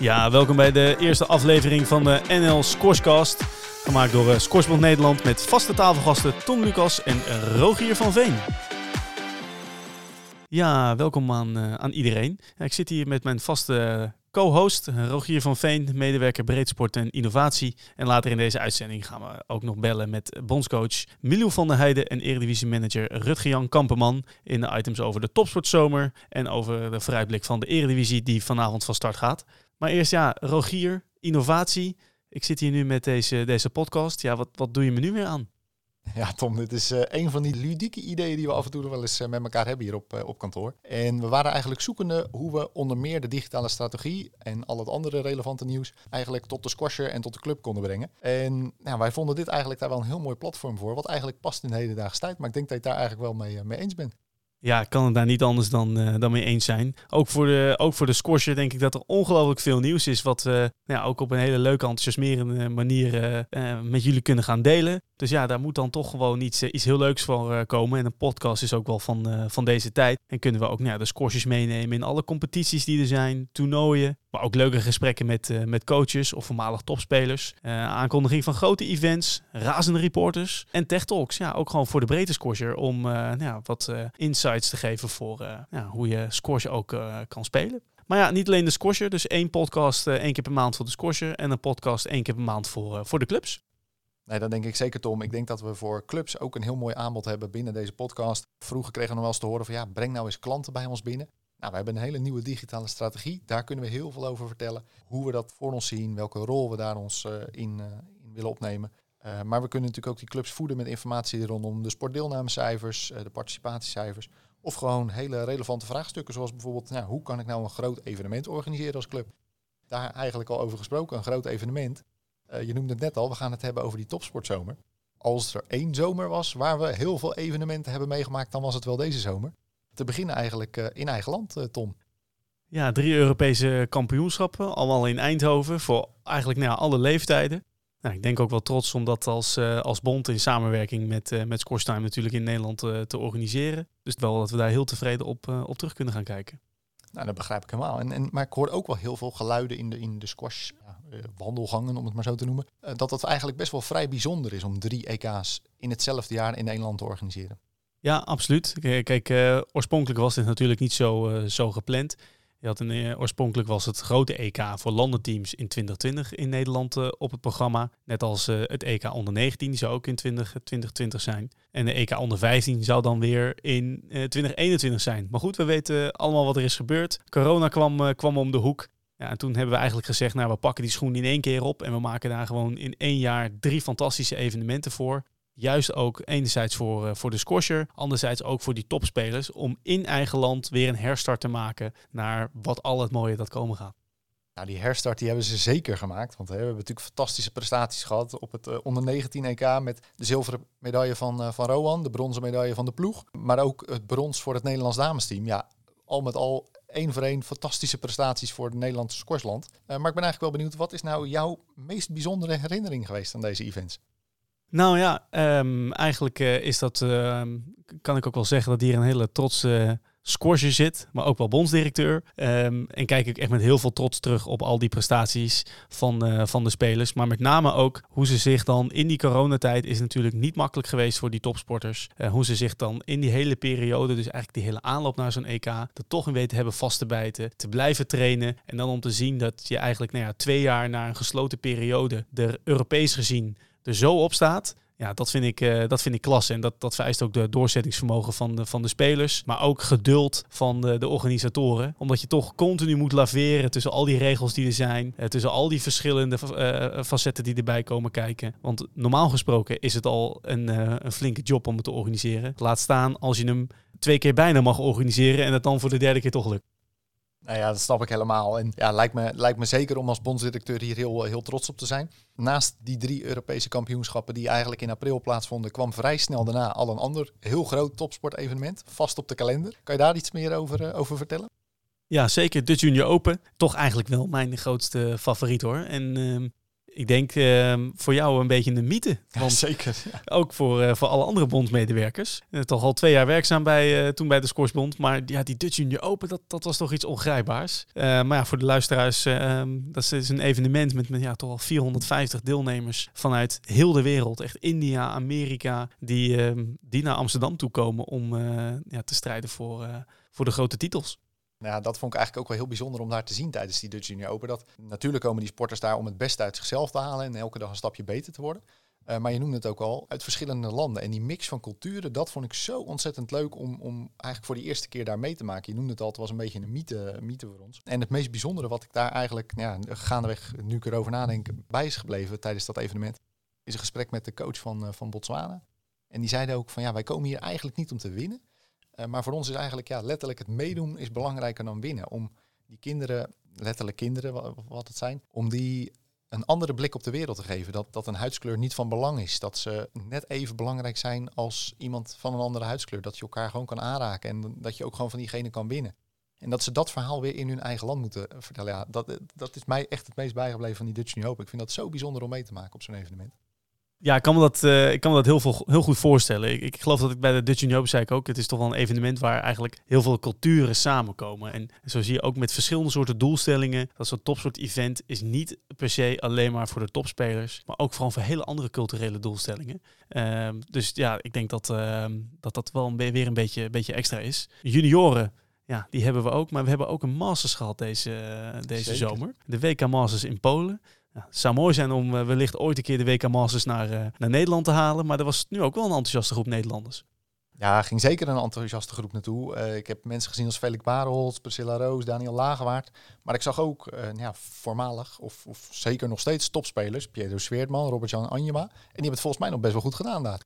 Ja, welkom bij de eerste aflevering van de NL Scorescast. Gemaakt door uh, Scoresbond Nederland met vaste tafelgasten Tom Lucas en Rogier van Veen. Ja, welkom aan, uh, aan iedereen. ik zit hier met mijn vaste co-host Rogier van Veen, medewerker breedsport en innovatie. En later in deze uitzending gaan we ook nog bellen met bondscoach Milou van der Heijden en eredivisie-manager Rutger-Jan Kamperman in de items over de topsportzomer en over de vooruitblik van de eredivisie die vanavond van start gaat. Maar eerst ja, Rogier, innovatie. Ik zit hier nu met deze, deze podcast. Ja, wat, wat doe je me nu weer aan? Ja, Tom, dit is uh, een van die ludieke ideeën die we af en toe wel eens uh, met elkaar hebben hier op, uh, op kantoor. En we waren eigenlijk zoekende hoe we onder meer de digitale strategie en al het andere relevante nieuws eigenlijk tot de squasher en tot de club konden brengen. En nou, wij vonden dit eigenlijk daar wel een heel mooi platform voor, wat eigenlijk past in de hedendaagse tijd. Maar ik denk dat je het daar eigenlijk wel mee, mee eens bent. Ja, kan het daar niet anders dan, uh, dan mee eens zijn. Ook voor, de, ook voor de denk ik dat er ongelooflijk veel nieuws is. Wat we uh, ja, ook op een hele leuke, enthousiasmerende manier uh, met jullie kunnen gaan delen. Dus ja, daar moet dan toch gewoon iets, iets heel leuks voor komen. En een podcast is ook wel van, van deze tijd. En kunnen we ook nou, de squashers meenemen in alle competities die er zijn, toernooien. Maar ook leuke gesprekken met, met coaches of voormalig topspelers. aankondiging van grote events, razende reporters en tech talks. Ja, ook gewoon voor de breedte squasher om nou, wat insights te geven voor ja, hoe je squash ook kan spelen. Maar ja, niet alleen de squasher. Dus één podcast één keer per maand voor de squasher. En een podcast één keer per maand voor, voor de clubs. Nee, dat denk ik zeker, Tom. Ik denk dat we voor clubs ook een heel mooi aanbod hebben binnen deze podcast. Vroeger kregen we nog wel eens te horen van ja, breng nou eens klanten bij ons binnen. Nou, we hebben een hele nieuwe digitale strategie. Daar kunnen we heel veel over vertellen. Hoe we dat voor ons zien, welke rol we daar ons in, in willen opnemen. Uh, maar we kunnen natuurlijk ook die clubs voeden met informatie rondom de sportdeelnamecijfers, de participatiecijfers. Of gewoon hele relevante vraagstukken, zoals bijvoorbeeld, nou, hoe kan ik nou een groot evenement organiseren als club? Daar eigenlijk al over gesproken, een groot evenement. Je noemde het net al, we gaan het hebben over die topsportzomer. Als er één zomer was waar we heel veel evenementen hebben meegemaakt, dan was het wel deze zomer. Te beginnen eigenlijk in eigen land, Tom. Ja, drie Europese kampioenschappen, allemaal in Eindhoven, voor eigenlijk nou, alle leeftijden. Nou, ik denk ook wel trots om dat als, uh, als bond in samenwerking met, uh, met Scorestime natuurlijk in Nederland uh, te organiseren. Dus wel dat we daar heel tevreden op, op terug kunnen gaan kijken. Nou, dat begrijp ik helemaal. En, en, maar ik hoor ook wel heel veel geluiden in de, in de squash ja, wandelgangen, om het maar zo te noemen. dat het eigenlijk best wel vrij bijzonder is om drie EK's in hetzelfde jaar in Nederland te organiseren. Ja, absoluut. Kijk, oorspronkelijk was dit natuurlijk niet zo, zo gepland. Je had een, eh, oorspronkelijk was het grote EK voor landenteams in 2020 in Nederland op het programma. Net als het EK onder 19 zou ook in 20, 2020 zijn. En de EK onder 15 zou dan weer in 2021 zijn. Maar goed, we weten allemaal wat er is gebeurd. Corona kwam, kwam om de hoek. Ja, en toen hebben we eigenlijk gezegd, nou we pakken die schoen in één keer op. En we maken daar gewoon in één jaar drie fantastische evenementen voor. Juist ook enerzijds voor, uh, voor de squasher, anderzijds ook voor die topspelers. Om in eigen land weer een herstart te maken naar wat al het mooie dat komen gaat. Nou, die herstart die hebben ze zeker gemaakt. Want hè, we hebben natuurlijk fantastische prestaties gehad op het uh, onder 19 EK met de zilveren medaille van, uh, van Rowan, de bronzen medaille van de ploeg. Maar ook het brons voor het Nederlands damesteam. Ja, al met al één voor één fantastische prestaties voor het Nederlandse squashland. Maar ik ben eigenlijk wel benieuwd, wat is nou jouw meest bijzondere herinnering geweest aan deze events? Nou ja, um, eigenlijk uh, is dat, uh, kan ik ook wel zeggen dat hier een hele trotse squasher zit, maar ook wel bondsdirecteur. Um, en kijk ik echt met heel veel trots terug op al die prestaties van, uh, van de spelers. Maar met name ook hoe ze zich dan in die coronatijd is natuurlijk niet makkelijk geweest voor die topsporters. Hoe ze zich dan in die hele periode, dus eigenlijk die hele aanloop naar zo'n EK, er toch in weten hebben vast te bijten, te blijven trainen. En dan om te zien dat je eigenlijk nou ja, twee jaar na een gesloten periode er Europees gezien er zo op staat. Ja, dat vind ik, uh, dat vind ik klasse. En dat, dat vereist ook de doorzettingsvermogen van de, van de spelers. Maar ook geduld van de, de organisatoren. Omdat je toch continu moet laveren tussen al die regels die er zijn. Uh, tussen al die verschillende uh, facetten die erbij komen kijken. Want normaal gesproken is het al een, een flinke job om het te organiseren. Laat staan als je hem twee keer bijna mag organiseren. En het dan voor de derde keer toch lukt. Nou ja, dat snap ik helemaal. En ja, lijkt me, lijkt me zeker om als bondsdirecteur hier heel, heel trots op te zijn. Naast die drie Europese kampioenschappen die eigenlijk in april plaatsvonden, kwam vrij snel daarna al een ander heel groot topsportevenement vast op de kalender. Kan je daar iets meer over, uh, over vertellen? Ja, zeker. De Junior Open. Toch eigenlijk wel mijn grootste favoriet hoor. En uh, ik denk ehm, voor jou een beetje een mythe. Want zeker. Ook voor, uh, voor alle andere bondsmedewerkers. Uh, toch al twee jaar werkzaam bij, uh, toen bij de Scoresbond. Maar ja, die Dutch Junior Open, dat, dat was toch iets ongrijpbaars. maar ja, voor de luisteraars, ehm, dat is een evenement met, met ja, toch al 450 deelnemers vanuit heel de wereld. Echt India, Amerika, die, ehm, die naar Amsterdam toe komen om ja, te strijden voor, voor de grote titels. Nou, dat vond ik eigenlijk ook wel heel bijzonder om daar te zien tijdens die Dutch Junior Open. Dat natuurlijk komen die sporters daar om het beste uit zichzelf te halen en elke dag een stapje beter te worden. Uh, maar je noemde het ook al, uit verschillende landen. En die mix van culturen, dat vond ik zo ontzettend leuk om, om eigenlijk voor de eerste keer daar mee te maken. Je noemde het al, het was een beetje een mythe, mythe voor ons. En het meest bijzondere wat ik daar eigenlijk, nou ja, gaandeweg, nu ik erover nadenk, bij is gebleven tijdens dat evenement, is een gesprek met de coach van, uh, van Botswana. En die zeiden ook van, ja, wij komen hier eigenlijk niet om te winnen. Uh, maar voor ons is eigenlijk ja, letterlijk het meedoen is belangrijker dan winnen. Om die kinderen, letterlijk kinderen wat, het zijn, om die een andere blik op de wereld te geven. Dat, dat een huidskleur niet van belang is. Dat ze net even belangrijk zijn als iemand van een andere huidskleur. Dat je elkaar gewoon kan aanraken en dat je ook gewoon van diegene kan winnen. En dat ze dat verhaal weer in hun eigen land moeten vertellen. Ja, dat, dat is mij echt het meest bijgebleven van die Dutch New Open. Ik vind dat zo bijzonder om mee te maken op zo'n evenement. Ja, ik kan me dat, uh, ik kan me dat heel, veel, heel goed voorstellen. Ik, ik geloof dat ik bij de Dutch Union zei ik ook, het is toch wel een evenement waar eigenlijk heel veel culturen samenkomen. En zo zie je ook met verschillende soorten doelstellingen, dat zo'n topsoort event is niet per se alleen maar voor de topspelers, maar ook vooral voor hele andere culturele doelstellingen. Uh, dus ja, ik denk dat uh, dat, dat wel een weer een beetje, beetje extra is. Junioren, ja, die hebben we ook. Maar we hebben ook een Masters gehad deze, deze zomer. De WK Masters in Polen. Het zou mooi zijn om uh, wellicht ooit een keer de WK Masters naar, uh, naar Nederland te halen. Maar er was nu ook wel een enthousiaste groep Nederlanders. Ja, ging zeker een enthousiaste groep naartoe. Uh, ik heb mensen gezien als Felix Barelholz, Priscilla Roos, Daniel Lagewaard. Maar ik zag ook ja, voormalig, of, of, zeker nog steeds topspelers. Pietro Sweertman, Robert-Jan Anjema. En die hebben het volgens mij nog best wel goed gedaan daar.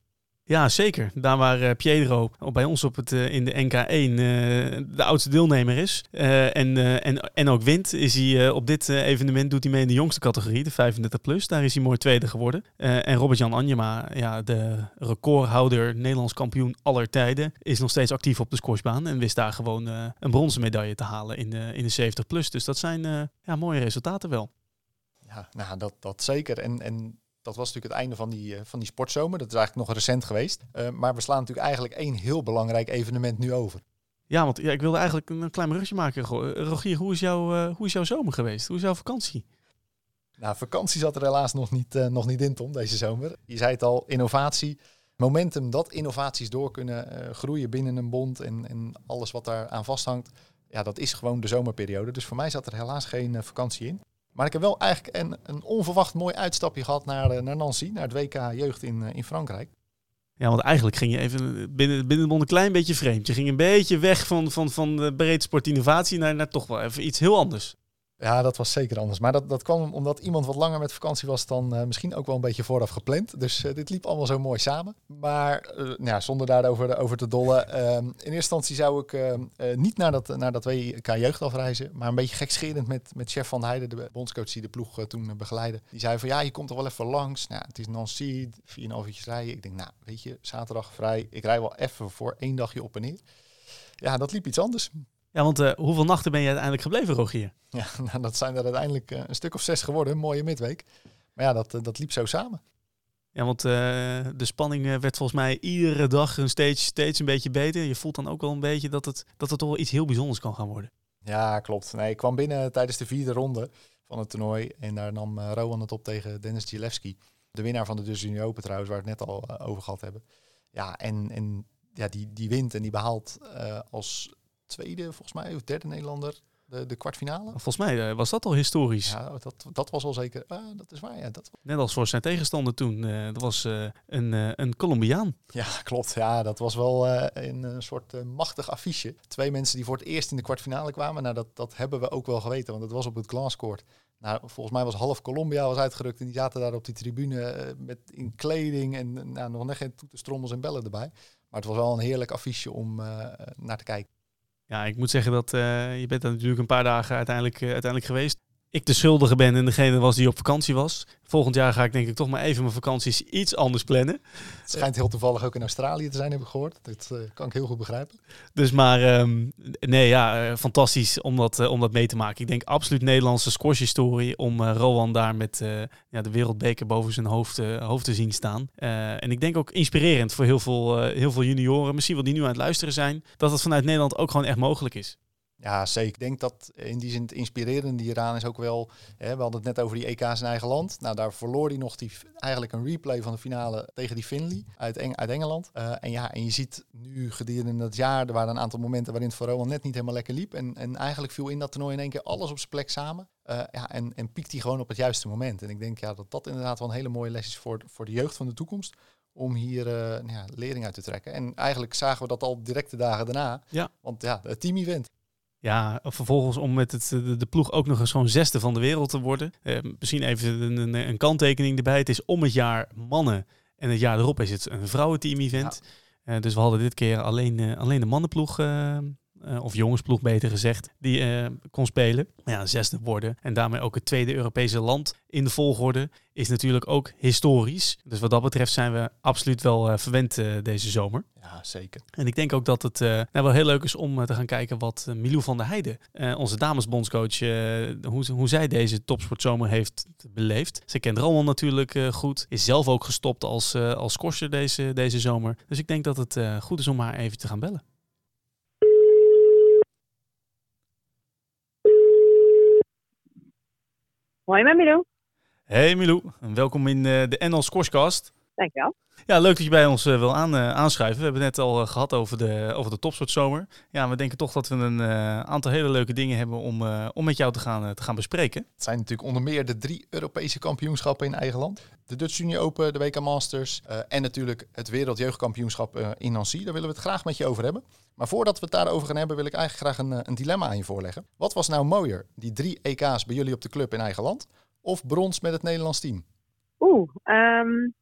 Ja, zeker. Daar waar uh, Pietro bij ons op het, uh, in de NK1 uh, de oudste deelnemer is en, en, en ook wint, is hij op dit evenement doet hij mee in de jongste categorie, de 35 plus. Daar is hij mooi tweede geworden. en Robert-Jan Anjema, ja, de recordhouder, Nederlands kampioen aller tijden, is nog steeds actief op de squashbaan en wist daar gewoon een bronzen medaille te halen in de, in de 70 plus. Dus dat zijn ja, mooie resultaten wel. Ja, nou, dat, dat zeker. En, en dat was natuurlijk het einde van die, uh, van die sportzomer. Dat is eigenlijk nog recent geweest. Uh, maar we slaan natuurlijk eigenlijk één heel belangrijk evenement nu over. Ja, want ja, ik wilde eigenlijk een klein rugje maken. Eh, Rogier, hoe is, jouw, hoe is jouw zomer geweest? Hoe is jouw vakantie? Nou, vakantie zat er helaas nog niet, nog niet in, Tom, deze zomer. Je zei het al, innovatie. Momentum dat innovaties door kunnen groeien binnen een bond en, en alles wat daar aan vasthangt. Ja, dat is gewoon de zomerperiode. Dus voor mij zat er helaas geen vakantie in. Maar ik heb wel eigenlijk een, een onverwacht mooi uitstapje gehad naar, eh, naar Nancy, naar het WK Jeugd in, eh, in Frankrijk. Ja, want eigenlijk ging je even binnen, binnen een klein beetje vreemd. Je ging een beetje weg van, van, van de breed sportinnovatie naar, naar toch wel even iets heel anders. Ja, dat was zeker anders. Maar dat, dat kwam omdat iemand wat langer met vakantie was dan uh, misschien ook wel een beetje vooraf gepland. Dus uh, dit liep allemaal zo mooi samen. Maar uh, nou ja, zonder daarover over te dollen. Ehm, in eerste instantie zou ik ehm, niet naar dat, naar dat WK jeugd afreizen. Maar een beetje gekscherend met, met chef Van Heijden, de bondscoach die de ploeg toen begeleidde. Die zei van ja, je komt er wel even langs. Nou, het is Nancy, 4,5 uurtjes rijden. Ik denk nou, weet je, zaterdag vrij. Ik rij wel even voor één dagje op en neer. Ja, dat liep iets anders. Ja, want uh, hoeveel nachten ben je uiteindelijk gebleven, Rogier? Ja, nou, dat zijn er uiteindelijk uh, een stuk of zes geworden. mooie midweek. Maar ja, dat, uh, dat liep zo samen. Ja, want de spanning werd volgens mij iedere dag een steeds, steeds een beetje beter. Je voelt dan ook wel een beetje dat het, dat het toch wel iets heel bijzonders kan gaan worden. Ja, klopt. Nee, ik kwam binnen tijdens de vierde ronde van het toernooi. En daar nam Rowan het op tegen Dennis Gilevski. De winnaar van de Dus Junior Open trouwens, waar we het net al over gehad hebben. Ja, en, en ja, die, die wint en die behaalt als tweede, volgens mij, of derde Nederlander de, de kwartfinale. Volgens mij uh, was dat al historisch. Ja, dat, dat was al zeker. Ah, dat is waar, ja. Dat... Net als voor zijn tegenstander toen. Uh, dat was uh, een, een Colombiaan. Ja, klopt. Ja, dat was wel een, een soort machtig affiche. Twee mensen die voor het eerst in de kwartfinale kwamen. Nou, dat, dat hebben we ook wel geweten, want het was op het glasscourt. Nou, volgens mij was half Colombia was uitgerukt en die zaten daar op die tribune met in kleding en nou, nog net geen toetenstrommels en bellen erbij. Maar het was wel een heerlijk affiche om naar te kijken. Ja, ik moet zeggen dat uh, je bent er natuurlijk een paar dagen uiteindelijk, uh, uiteindelijk geweest. Ik de schuldige ben en degene was die op vakantie was. Volgend jaar ga ik denk ik toch maar even mijn vakanties iets anders plannen. Het schijnt heel toevallig ook in Australië te zijn, heb ik gehoord. Dat uh, kan ik heel goed begrijpen. Dus maar, um, nee ja, uh, fantastisch om dat, uh, om dat mee te maken. Ik denk absoluut Nederlandse squash-historie om Rowan daar met ja, de wereldbeker boven zijn hoofd, hoofd te zien staan. en ik denk ook inspirerend voor heel veel, heel veel junioren, misschien wel die nu aan het luisteren zijn, dat het vanuit Nederland ook gewoon echt mogelijk is. Ja, zeker. Ik denk dat in die zin het inspirerende hieraan is ook wel... Hè, we hadden het net over die EK's in eigen land. Nou, daar verloor hij nog die, eigenlijk een replay van de finale tegen die Finley uit, Eng uit Engeland. Uh, en ja, en je ziet nu gedurende dat jaar... er waren een aantal momenten waarin het voor Rowan net niet helemaal lekker liep. En, en eigenlijk viel in dat toernooi in één keer alles op zijn plek samen. Uh, ja, en, en piekt hij gewoon op het juiste moment. En ik denk ja, dat dat inderdaad wel een hele mooie les is voor, voor de jeugd van de toekomst om hier uh, ja, lering uit te trekken. En eigenlijk zagen we dat al direct de dagen daarna. Ja. Want ja, het team event. Ja, vervolgens om met het, de, ploeg ook nog eens zo'n zesde van de wereld te worden. Eh, misschien even een, een, een, kanttekening erbij. Het is om het jaar mannen en het jaar erop is het een vrouwenteam-event. Ja. Uh, dus we hadden dit keer alleen, uh, alleen de mannenploeg of jongensploeg beter gezegd, die uh, kon spelen. Ja, zesde worden en daarmee ook het tweede Europese land in de volgorde is natuurlijk ook historisch. Dus wat dat betreft zijn we absoluut wel uh, verwend deze zomer. Ja, zeker. En ik denk ook dat het nou wel heel leuk is om te gaan kijken wat Milou van der Heijden, onze damesbondscoach, hoe, hoe zij deze topsportzomer heeft beleefd. Ze kent Roman natuurlijk goed, is zelf ook gestopt als, als korser deze, deze zomer. Dus ik denk dat het goed is om haar even te gaan bellen. Hoi, met Milou. Hey Milou, welkom in uh, de NL Scorescast. Dankjewel. Ja, leuk dat je bij ons uh, wil aan, uh, aanschuiven. We hebben het net al gehad over de, over de topsoortzomer. Ja, we denken toch dat we een aantal hele leuke dingen hebben om, om met jou te gaan, te gaan bespreken. Het zijn natuurlijk onder meer de drie Europese kampioenschappen in eigen land. De Dutch Junior Open, de WK Masters en natuurlijk het Wereldjeugdkampioenschap in Nancy. Daar willen we het graag met je over hebben. Maar voordat we het daarover gaan hebben, wil ik eigenlijk graag een, een dilemma aan je voorleggen. Wat was nou mooier, die drie EK's bij jullie op de club in eigen land of brons met het Nederlands team? Oeh, um,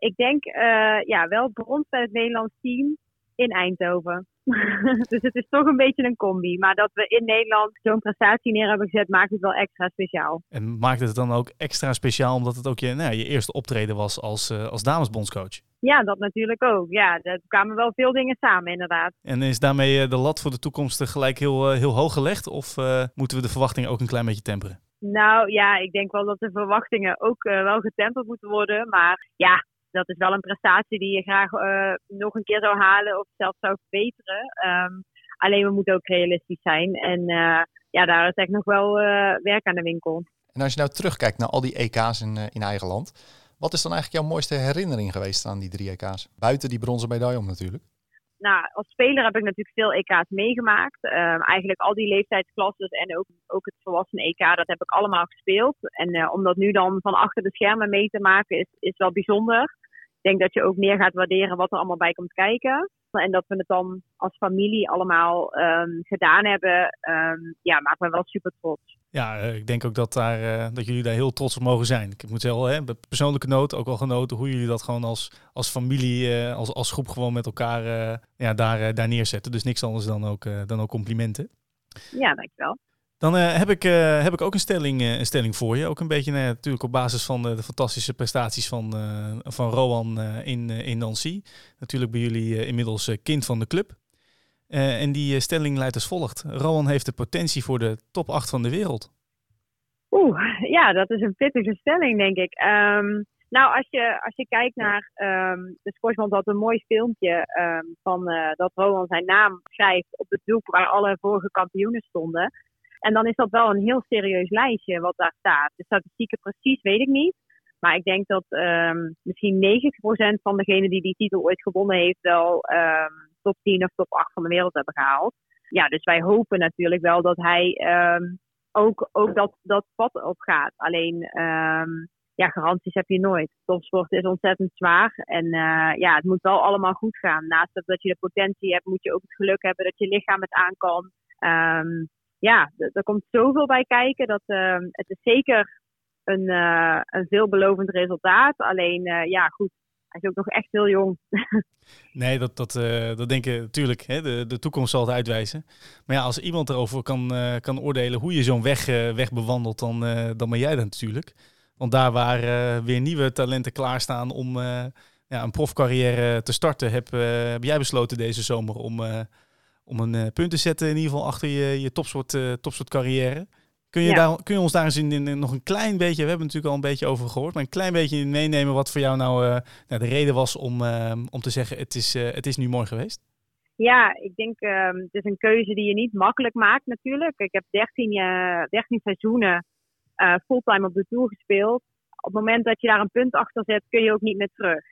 ik denk uh, ja, wel brons met het Nederlands team in Eindhoven. dus het is toch een beetje een combi. Maar dat we in Nederland zo'n prestatie neer hebben gezet, maakt het wel extra speciaal. En maakt het dan ook extra speciaal omdat het ook je, nou, je eerste optreden was als, uh, als damesbondscoach? Ja, dat natuurlijk ook. Ja, er kwamen wel veel dingen samen inderdaad. En is daarmee de lat voor de toekomst gelijk heel, heel hoog gelegd? Of uh, moeten we de verwachtingen ook een klein beetje temperen? Nou ja, ik denk wel dat de verwachtingen ook uh, wel getemperd moeten worden. Maar ja, dat is wel een prestatie die je graag uh, nog een keer zou halen of zelfs zou verbeteren. Um, alleen we moeten ook realistisch zijn. En uh, ja, daar is echt nog wel werk aan de winkel. En als je nou terugkijkt naar al die EK's in, in eigen land. Wat is dan eigenlijk jouw mooiste herinnering geweest aan die drie EK's? Buiten die bronzen medaille om natuurlijk nou, als speler heb ik natuurlijk veel EK's meegemaakt. Um, eigenlijk al die leeftijdsklassen en ook, ook het volwassen EK, dat heb ik allemaal gespeeld. En uh, om dat nu dan van achter de schermen mee te maken, is, is wel bijzonder. Ik denk dat je ook meer gaat waarderen wat er allemaal bij komt kijken. En dat we het dan als familie allemaal um, gedaan hebben, um, ja, maakt me wel super trots. Ja, eh, ik denk ook dat, daar, uh, dat jullie daar heel trots op mogen zijn. Ik moet zeggen, hè, persoonlijke noot ook al genoten hoe jullie dat gewoon als, als familie, uh, als, als groep gewoon met elkaar ja, daar, daar neerzetten. Dus niks anders dan ook, dan ook complimenten. Ja, dankjewel. Dan uh, heb, ik, uh, heb ik ook een stelling, uh, een stelling voor je. Ook een beetje natuurlijk op basis van de, de fantastische prestaties van, van Rowan in, in Nancy. Natuurlijk bij jullie inmiddels kind van de club. En die stelling luidt als volgt. Rowan heeft de potentie voor de top 8 van de wereld. Oeh, ja, dat is een pittige stelling, denk ik. Um, nou, als je, als je kijkt naar um, de Sportsbond had een mooi filmpje um, van dat Rowan zijn naam schrijft op het doek waar alle vorige kampioenen stonden. En dan is dat wel een heel serieus lijstje wat daar staat. De statistieken precies weet ik niet. Maar ik denk dat misschien 90% van degenen die die titel ooit gewonnen heeft, wel top 10 of top 8 van de wereld hebben gehaald. Ja, dus wij hopen natuurlijk wel dat hij um, ook, ook dat, dat pad opgaat. Alleen, ja, garanties heb je nooit. Topsport is ontzettend zwaar. En uh, ja, het moet wel allemaal goed gaan. Naast dat je de potentie hebt, moet je ook het geluk hebben dat je lichaam het aan kan. Um, ja, er komt zoveel bij kijken. Dat, het is zeker een, uh, een veelbelovend resultaat. Alleen, uh, ja, goed. Hij is ook nog echt heel jong. nee, dat, dat, uh, dat denk ik natuurlijk. De, de toekomst zal het uitwijzen. Maar ja, als iemand erover kan, uh, kan oordelen hoe je zo'n weg, uh, weg bewandelt, dan, dan ben jij dat natuurlijk. Want daar waar weer nieuwe talenten klaarstaan om ja, een profcarrière te starten, heb, heb jij besloten deze zomer om, om een punt te zetten in ieder geval achter je, je topsoort, topsoort carrière. Kun je, daar, kun je ons daar eens in, in, nog een klein beetje, we hebben het natuurlijk al een beetje over gehoord, maar een klein beetje meenemen wat voor jou nou, uh, nou de reden was om, uh, om te zeggen het is, uh, het is nu mooi geweest? Ja, ik denk um, het is een keuze die je niet makkelijk maakt natuurlijk. Ik heb 13, 13 seizoenen fulltime op de Tour gespeeld. Op het moment dat je daar een punt achter zet, kun je ook niet meer terug.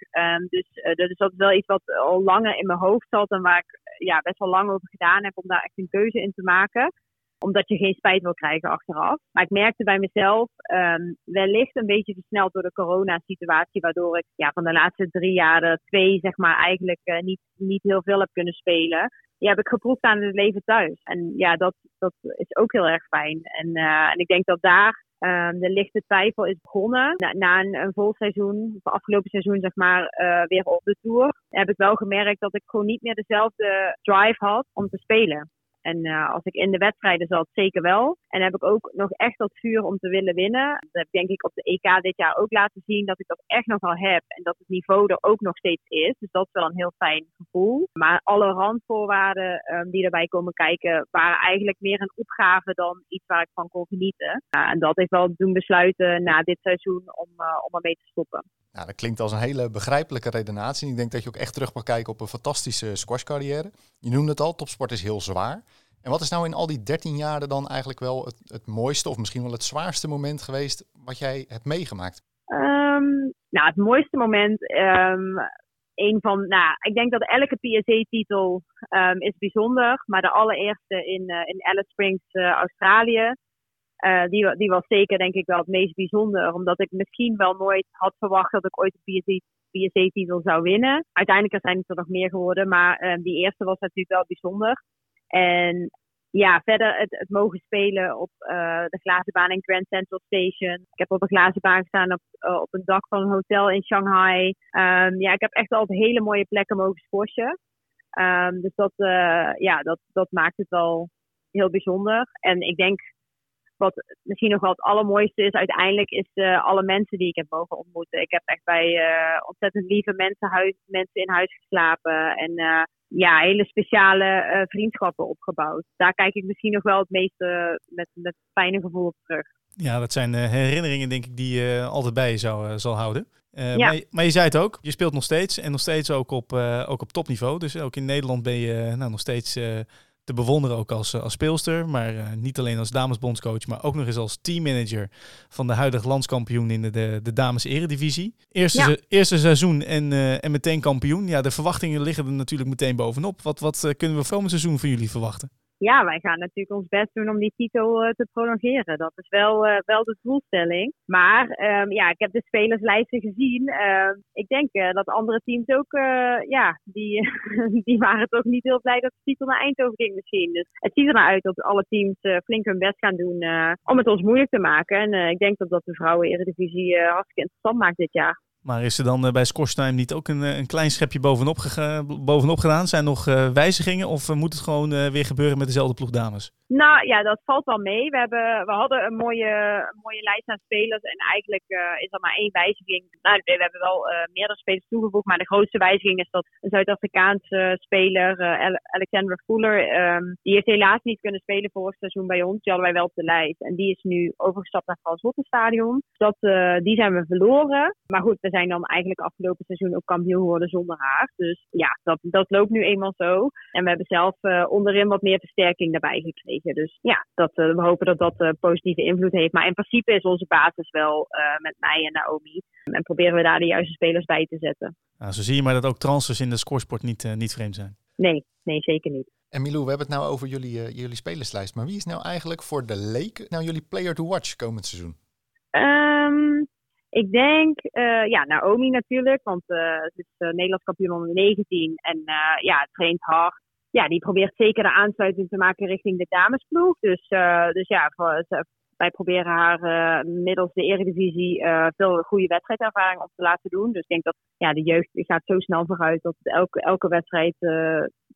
Dus, dus dat is wel iets wat al langer in mijn hoofd zat en waar ik ja, best wel lang over gedaan heb om daar echt een keuze in te maken omdat je geen spijt wil krijgen achteraf. Maar ik merkte bij mezelf, um, wellicht een beetje versneld door de coronasituatie, waardoor ik ja, van de laatste drie jaar twee, zeg maar, eigenlijk uh, niet, niet heel veel heb kunnen spelen. Ja, heb ik geproefd aan het leven thuis. En ja, dat, dat is ook heel erg fijn. En, uh, en ik denk dat daar um, de lichte twijfel is begonnen. Na, na een, vol seizoen, of afgelopen seizoen zeg maar, uh, weer op de Tour, heb ik wel gemerkt dat ik gewoon niet meer dezelfde drive had om te spelen. En uh, als ik in de wedstrijden zat, zeker wel. En heb ik ook nog echt dat vuur om te willen winnen. Dat heb denk ik op de EK dit jaar ook laten zien dat ik dat echt nog wel heb. En dat het niveau er ook nog steeds is. Dus dat is wel een heel fijn gevoel. Maar alle randvoorwaarden um, die erbij komen kijken, waren eigenlijk meer een opgave dan iets waar ik van kon genieten. En dat heeft wel doen besluiten na dit seizoen om, uh, om ermee te stoppen. Nou, dat klinkt als een hele begrijpelijke redenatie. Ik denk dat je ook echt terug mag kijken op een fantastische squashcarrière. Je noemde het al, topsport is heel zwaar. En wat is nou in al die 13 jaren dan eigenlijk wel het, het mooiste of misschien wel het zwaarste moment geweest wat jij hebt meegemaakt? Um, nou, het mooiste moment, um, een van, nou, ik denk dat elke PSA-titel um, is bijzonder, maar de allereerste in, uh, in Alice Springs, uh, Australië, uh, die, die was zeker denk ik wel het meest bijzonder, omdat ik misschien wel nooit had verwacht dat ik ooit een PSA-titel zou winnen. Uiteindelijk zijn het er nog meer geworden, maar die eerste was natuurlijk wel bijzonder. En ja, verder het, het mogen spelen op uh, de glazen baan in Grand Central Station. Ik heb op een glazen baan gestaan op, uh, op een dak van een hotel in Shanghai. Um, ja, ik heb echt altijd hele mooie plekken mogen squashen. Um, dus dat, ja, dat, dat maakt het wel heel bijzonder. En ik denk wat misschien nog wel het allermooiste is uiteindelijk, is uh, alle mensen die ik heb mogen ontmoeten. Ik heb echt bij uh, ontzettend lieve mensen, huis, mensen in huis geslapen. En uh, ja, hele speciale vriendschappen opgebouwd. Daar kijk ik misschien nog wel het meeste met, met fijne gevoel op terug. Ja, dat zijn herinneringen denk ik die je altijd bij je zou, zal houden. Ja. maar, maar, je zei het ook, je speelt nog steeds en nog steeds ook op, ook op topniveau. Dus ook in Nederland ben je nou, nog steeds te bewonderen ook als, als speelster. Maar uh, niet alleen als damesbondscoach, maar ook nog eens als teammanager van de huidige landskampioen in de, de, de dames eredivisie. Eerste, ja. eerste seizoen en, uh, en meteen kampioen. Ja, de verwachtingen liggen er natuurlijk meteen bovenop. Wat, wat uh, kunnen we volgend seizoen van jullie verwachten? Ja, wij gaan natuurlijk ons best doen om die titel uh, te prolongeren. Dat is wel, uh, wel de doelstelling. Maar um, ja, ik heb de spelerslijsten gezien. Uh, ik denk uh, dat andere teams ook, ja, die, die waren toch niet heel blij dat de titel naar Eindhoven ging misschien. Dus het ziet er naar uit dat alle teams flink hun best gaan doen om het ons moeilijk te maken. En ik denk dat dat de vrouwen-eredivisie hartstikke interessant maakt dit jaar. Maar is er dan uh, bij Scorstime niet ook een, een klein schepje bovenop, gedaan? Zijn er nog uh, wijzigingen of uh, moet het gewoon weer gebeuren met dezelfde ploeg dames? Nou ja, dat valt wel mee. We, hebben, we hadden een mooie, mooie lijst aan spelers en eigenlijk is er maar één wijziging. Nou, we hebben wel meerdere spelers toegevoegd, maar de grootste wijziging is dat een Zuid-Afrikaanse speler, Alexandra Fuller, um, die heeft helaas niet kunnen spelen vorig seizoen bij ons. Die hadden wij wel op de lijst. En die is nu overgestapt naar het Frans Stadion. Die zijn we verloren. Maar goed, we zijn dan eigenlijk afgelopen seizoen ook kampioen geworden zonder haar. Dus ja, dat, dat loopt nu eenmaal zo. En we hebben zelf uh, onderin wat meer versterking daarbij gekregen. Dus ja, dat, uh, we hopen dat dat uh, positieve invloed heeft. Maar in principe is onze basis wel met mij en Naomi. En proberen we daar de juiste spelers bij te zetten. Nou, zo zie je maar dat ook transfers in de scoresport niet, niet vreemd zijn. Nee, nee, zeker niet. En Milou, we hebben het nou over jullie, jullie spelerslijst. Maar wie is nou eigenlijk voor de leek nou jullie player to watch komend seizoen? Um, ik denk, uh, ja, Naomi natuurlijk, want uh, ze is uh, Nederlands kampioen onder 19 en ja, traint hard. Ja, die probeert zeker de aansluiting te maken richting de damesploeg. Dus, dus ja, voor, wij proberen haar middels de Eredivisie veel goede wedstrijdervaring op te laten doen. Dus ik denk dat ja, de jeugd gaat zo snel vooruit dat elke, elke wedstrijd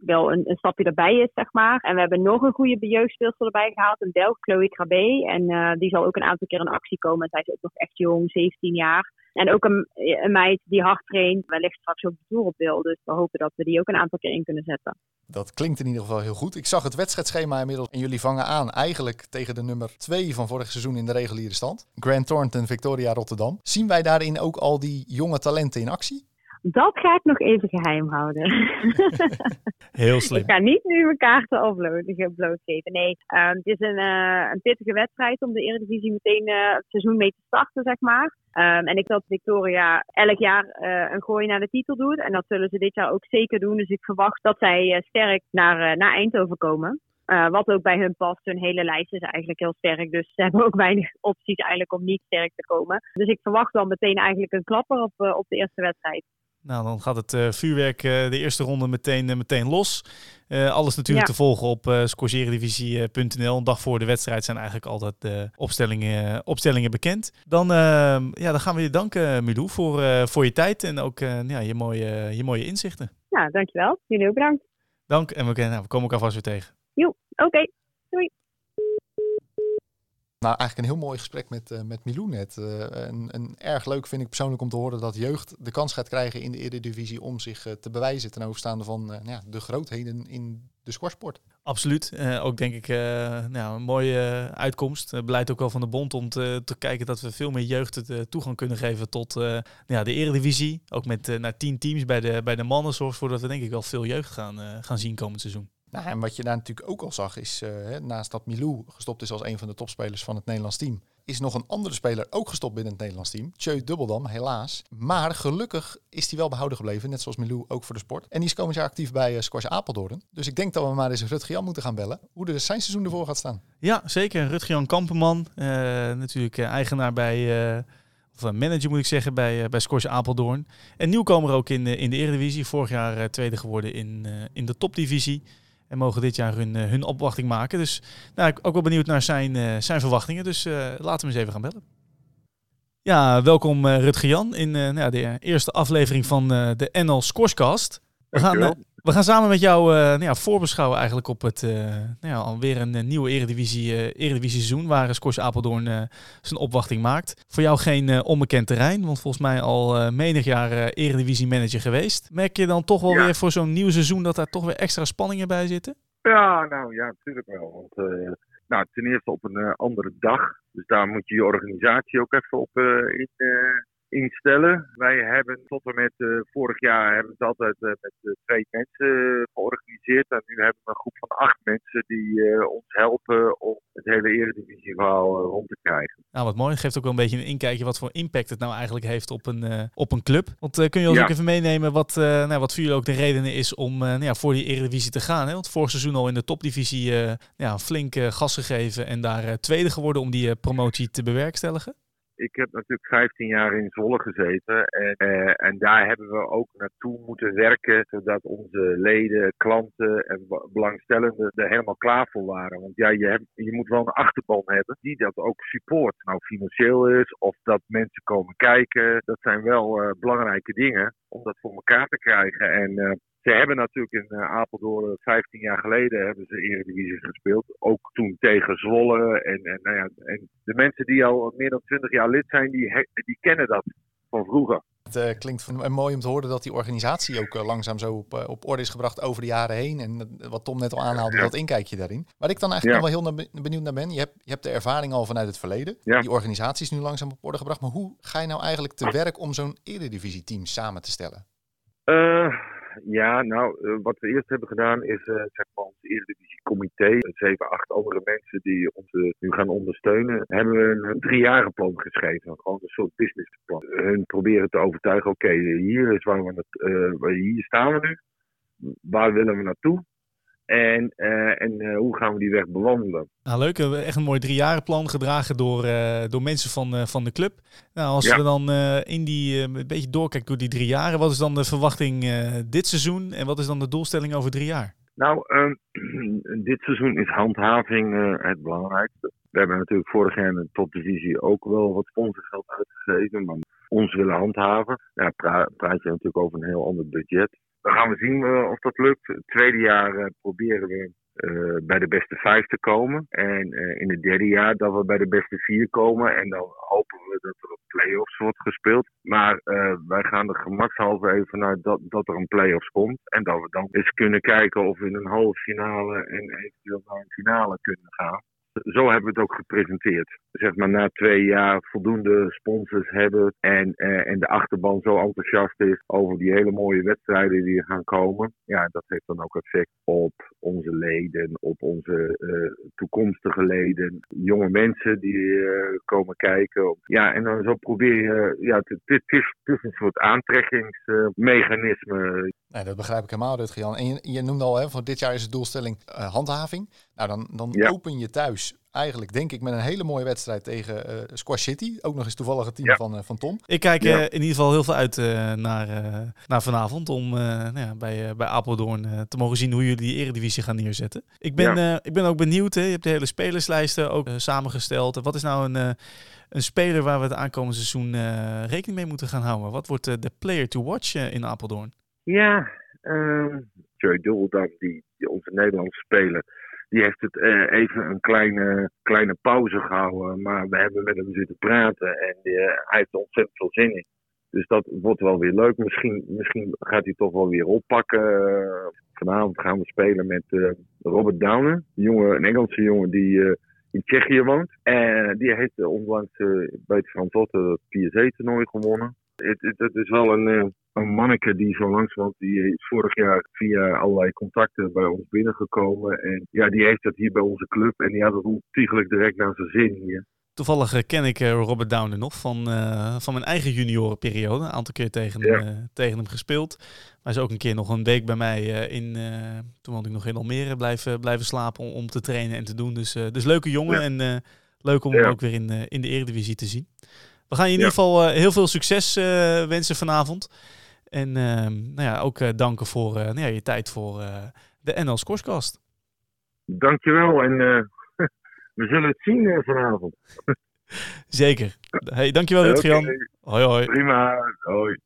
wel een, een, stapje erbij is, zeg maar. En we hebben nog een goede jeugdspeelster erbij gehaald, een Belg, Chloe Krabbe. En die zal ook een aantal keer in actie komen. En zij is ook nog echt jong, 17 jaar. En ook een, een meid die hard traint, wellicht straks ook de Tour op wil. Dus we hopen dat we die ook een aantal keer in kunnen zetten. Dat klinkt in ieder geval heel goed. Ik zag het wedstrijdschema inmiddels en jullie vangen aan eigenlijk tegen de nummer 2 van vorig seizoen in de reguliere stand. Grant Thornton, Victoria Rotterdam. Zien wij daarin ook al die jonge talenten in actie? Dat ga ik nog even geheim houden. Heel slim. Ik ga niet nu mijn kaarten blootgeven. Nee, uh, het is een, uh, een pittige wedstrijd om de Eredivisie meteen uh, het seizoen mee te starten, zeg maar. Um, en ik dat Victoria elk jaar uh, een gooi naar de titel doet. En dat zullen ze dit jaar ook zeker doen. Dus ik verwacht dat zij sterk naar, naar Eindhoven komen. Wat ook bij hun past. Hun hele lijst is eigenlijk heel sterk. Dus ze hebben ook weinig opties eigenlijk om niet sterk te komen. Dus ik verwacht dan meteen eigenlijk een klapper op, op de eerste wedstrijd. Nou, dan gaat het uh, vuurwerk uh, de eerste ronde meteen, uh, meteen los. alles natuurlijk ja. te volgen op uh, scoreseriedivisie.nl. Een dag voor de wedstrijd zijn eigenlijk altijd de opstellingen, opstellingen bekend. Dan, ehm, ja, dan gaan we je danken, Milou, voor, voor je tijd en ook ja, je, mooie, je mooie inzichten. Ja, dankjewel. Jullie ook bedankt. Dank en we, nou, we komen elkaar vast weer tegen. Jo, oké. Okay. Doei. Nou, eigenlijk een heel mooi gesprek met, uh, met Milou net. Uh, een, een, erg leuk vind ik persoonlijk om te horen dat jeugd de kans gaat krijgen in de Eredivisie om zich uh, te bewijzen ten overstaande van nou ja, de grootheden in de squashsport. Absoluut. ook denk ik nou, een mooie uitkomst. beleid ook wel van de bond om te, te kijken dat we veel meer jeugd de toegang kunnen geven tot ja, de Eredivisie. Ook met naar tien teams bij de, bij de mannen zorgt ervoor dat we denk ik wel veel jeugd gaan, gaan zien komend seizoen. Nou, en wat je daar natuurlijk ook al zag is, uh, naast dat Milou gestopt is als een van de topspelers van het Nederlands team, is nog een andere speler ook gestopt binnen het Nederlands team. Tjeu Dubbeldam, helaas. Maar gelukkig is hij wel behouden gebleven, net zoals Milou ook voor de sport. En die is komend jaar actief bij uh, Squash Apeldoorn. Dus ik denk dat we maar eens Rutger Jan moeten gaan bellen. Hoe de zijn seizoen ervoor gaat staan. Ja, zeker. Rutger Jan Kampenman, uh, natuurlijk eigenaar bij... Of manager moet ik zeggen bij, bij Squash Apeldoorn. En nieuwkomer ook in, in de Eredivisie. Vorig jaar tweede geworden in, in de topdivisie. En mogen dit jaar hun, eh, hun opwachting maken. Dus nou, ik ook wel benieuwd naar zijn, uh, zijn verwachtingen. Dus uh, laten we eens even gaan bellen. Ja, welkom Rutger Jan in nou, de eerste aflevering van de NL Scorescast. We gaan, we gaan samen met jou uh, nou ja, voorbeschouwen eigenlijk op het uh, nou ja, alweer een uh, nieuwe Eredivisie, Eredivisie seizoen waar Scors Apeldoorn zijn opwachting maakt. Voor jou geen onbekend terrein, want volgens mij al menig jaar Eredivisie manager geweest. Merk je dan toch wel weer voor zo'n nieuw seizoen dat daar toch weer extra spanningen bij zitten? Ja, nou ja, natuurlijk wel. Want nou, ten eerste op een andere dag. Dus daar moet je je organisatie ook even op in, instellen. Wij hebben tot en met uh, vorig jaar hebben het altijd uh, met uh, twee mensen georganiseerd. En nu hebben we een groep van acht mensen die ons helpen om het hele eredivisieverhaal rond te krijgen. Nou, wat mooi. Geeft ook wel een beetje een inkijkje wat voor impact het nou eigenlijk heeft op een, op een club. Want kun je ons ja. ook even meenemen wat, nou, wat voor jullie ook de redenen is om nou ja, voor die eredivisie te gaan? Hè? Want vorig seizoen al in de topdivisie ja, flink gas gegeven en daar tweede geworden om die promotie te bewerkstelligen ik heb natuurlijk 15 jaar in Zwolle gezeten. En, uh, en daar hebben we ook naartoe moeten werken. Zodat onze leden, klanten en belangstellenden er helemaal klaar voor waren. Want ja, je, hebt, je moet wel een achterban hebben die dat ook support. Nou, financieel is of dat mensen komen kijken. Dat zijn wel uh, belangrijke dingen om dat voor elkaar te krijgen. En uh, ze hebben natuurlijk in uh, Apeldoorn 15 jaar geleden hebben ze Eredivisie gespeeld. Ook toen tegen Zwolle. En, en, nou ja, en de mensen die al meer dan 20 jaar lid zijn, die, die kennen dat van vroeger. Het uh, klinkt mooi om te horen dat die organisatie ook uh, langzaam zo op, uh, op orde is gebracht over de jaren heen. En wat Tom net al aanhaalde, ja. dat inkijkje daarin. Waar ik dan eigenlijk ja. nog wel heel benieuwd naar ben. Je hebt, je hebt de ervaring al vanuit het verleden. Ja. Die organisatie is nu langzaam op orde gebracht. Maar hoe ga je nou eigenlijk te werk om zo'n Eredivisie team samen te stellen? Ja, nou, uh, wat we eerst hebben gedaan is uh, zeg maar ons Eredivisiecomité, zeven, acht andere mensen die ons uh, nu gaan ondersteunen, hebben we een driejarenplan geschreven. Gewoon een soort businessplan. Hun proberen te overtuigen, oké, hier is waar we, het, hier staan we nu. Waar willen we naartoe? En, uh, en uh, hoe gaan we die weg bewandelen? Nou, leuk. Echt een mooi driejarenplan gedragen door, uh, door mensen van, van de club. Nou, als ja. we dan in die, een beetje doorkijken door die drie jaren, wat is dan de verwachting dit seizoen en wat is dan de doelstelling over drie jaar? Nou, ehm, dit seizoen is handhaving het belangrijkste. We hebben natuurlijk vorig jaar in de topdivisie ook wel wat sponsorgeld uitgegeven, maar ons willen handhaven. Ja, praat je natuurlijk over een heel ander budget. Dan gaan we zien uh, of dat lukt. Het tweede jaar uh, proberen we uh, bij de beste vijf te komen. En in het derde jaar dat we bij de beste vier komen. En dan hopen we dat er een play-offs wordt gespeeld. Maar wij gaan er gemakshalve even vanuit dat, dat er een play-offs komt. En dat we dan eens kunnen kijken of we in een halve finale en eventueel naar een finale kunnen gaan. Zo hebben we het ook gepresenteerd. Zeg maar na twee jaar voldoende sponsors hebben en, eh, en de achterban zo enthousiast is over die hele mooie wedstrijden die er gaan komen. Ja, dat heeft dan ook effect op onze leden, op onze uh, toekomstige leden, jonge mensen die uh, komen kijken. Ja, en dan zo probeer je, ja, het, is, een soort aantrekkingsmechanisme. Nee, dat begrijp ik helemaal, Rutger-Jan. En je, noemde al, hè, voor dit jaar is de doelstelling handhaving. Nou, dan, dan open je thuis eigenlijk, denk ik, met een hele mooie wedstrijd tegen uh, Squash City. Ook nog eens toevallig het team van, uh, van Tom. Ik kijk uh, in ieder geval heel veel uit naar, naar vanavond om nou ja, bij, bij Apeldoorn te mogen zien hoe jullie die eredivisie gaan neerzetten. Ik ben, ik ben ook benieuwd, hè. je hebt de hele spelerslijsten ook samengesteld. Wat is nou een, een speler waar we het aankomende seizoen rekening mee moeten gaan houden? Wat wordt de player to watch in Apeldoorn? Ja, uh, Joey Dulldam, die, die onze Nederlandse speler die heeft het uh, even een kleine, kleine pauze gehouden. Maar we hebben met hem zitten praten en uh, hij heeft er ontzettend veel zin in. Dus dat wordt wel weer leuk. Misschien, misschien gaat hij toch wel weer oppakken. Uh, vanavond gaan we spelen met Robert Downer, een, jongen, een Engelse jongen die in Tsjechië woont. En die heeft onlangs bij het Van Totten het PSA-toernooi gewonnen. Het, het, het, is wel een, een manneke die zo langs want die is vorig jaar via allerlei contacten bij ons binnengekomen. En ja, die heeft dat hier bij onze club en die had het ontiegelijk direct naar zijn zin hier. Toevallig eh, ken ik eh, Robert Downer nog van, uh, van mijn eigen juniorenperiode. Een aantal keer tegen, hem, tegen hem gespeeld. Maar is ook een keer nog een week bij mij in, toen had ik nog in Almere blijven, blijven slapen om, om te trainen en te doen. Dus, dus leuke jongen en leuk om hem ook weer in, in de Eredivisie te zien. We gaan je in ieder geval heel veel succes wensen vanavond. En ehm, nou ja, ook uh, danken voor nou ja, je tijd voor de NL Scorescast. Dankjewel en we zullen het zien vanavond. Zeker. Hey, dankjewel Rutger-Jan. Okay. Hoi hoi. Prima, hoi.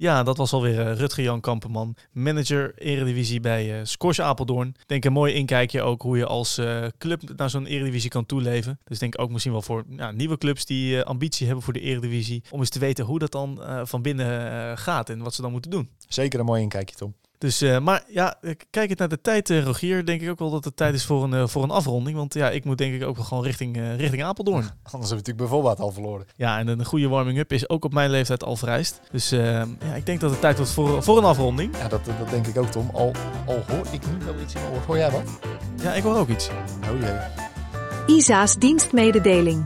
Ja, dat was alweer uh, Rutger Jan Kamperman, manager Eredivisie bij uh, Apeldoorn. Denk een mooi inkijkje ook hoe je als uh, club naar zo'n Eredivisie kan toeleven. Dus denk ook misschien wel voor ja, nieuwe clubs die ambitie hebben voor de Eredivisie. Om eens te weten hoe dat dan van binnen gaat en wat ze dan moeten doen. Zeker een mooi inkijkje, Tom. Dus, uh, maar ja, kijk het naar de tijd, uh, Rogier. Denk ik ook wel dat het tijd is voor een, uh, voor een afronding. Want ja, ik moet denk ik ook wel gewoon richting, richting Apeldoorn. Anders hebben we natuurlijk bijvoorbeeld al verloren. Ja, en een goede warming-up is ook op mijn leeftijd al vereist. Dus ja, ik denk dat het tijd wordt voor, voor een afronding. Ja, dat, dat denk ik ook, Tom. Al, al hoor ik nu wel iets in oor. Hoor jij wat? Ja, ik hoor ook iets. Oh jee. ISA's dienstmededeling.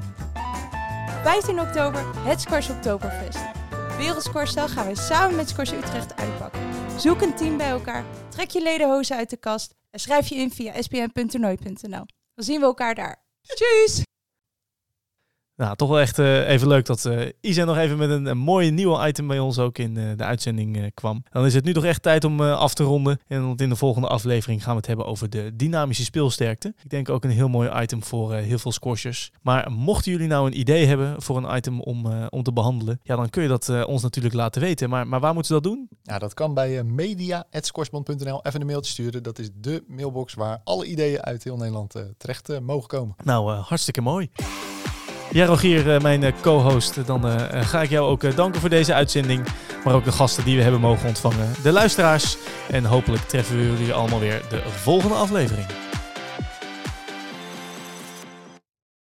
15 oktober, het Skors Oktoberfest. Wereldscorstel gaan we samen met Scors Utrecht uitpakken. Zoek een team bij elkaar, trek je ledenhozen uit de kast en schrijf je in via spn.toernooi.nl. Dan zien we elkaar daar. Tjus! Nou, toch wel echt uh, even leuk dat uh, Isa nog even met een, een mooi nieuwe item bij ons ook in uh, de uitzending kwam. Dan is het nu toch echt tijd om af te ronden. En want in de volgende aflevering gaan we het hebben over de dynamische speelsterkte. Ik denk ook een heel mooi item voor heel veel squashers. Maar mochten jullie nou een idee hebben voor een item om, om te behandelen, ja, dan kun je dat ons natuurlijk laten weten. Maar, maar waar moeten ze dat doen? Ja, dat kan bij media.scoresbond.nl. Even een mailtje sturen. Dat is de mailbox waar alle ideeën uit heel Nederland terecht mogen komen. Nou, hartstikke mooi. Ja, eh, mijn eh, co-host, dan eh, ga ik jou ook danken voor deze uitzending. Maar ook de gasten die we hebben mogen ontvangen. De luisteraars. En hopelijk treffen we jullie allemaal weer de volgende aflevering.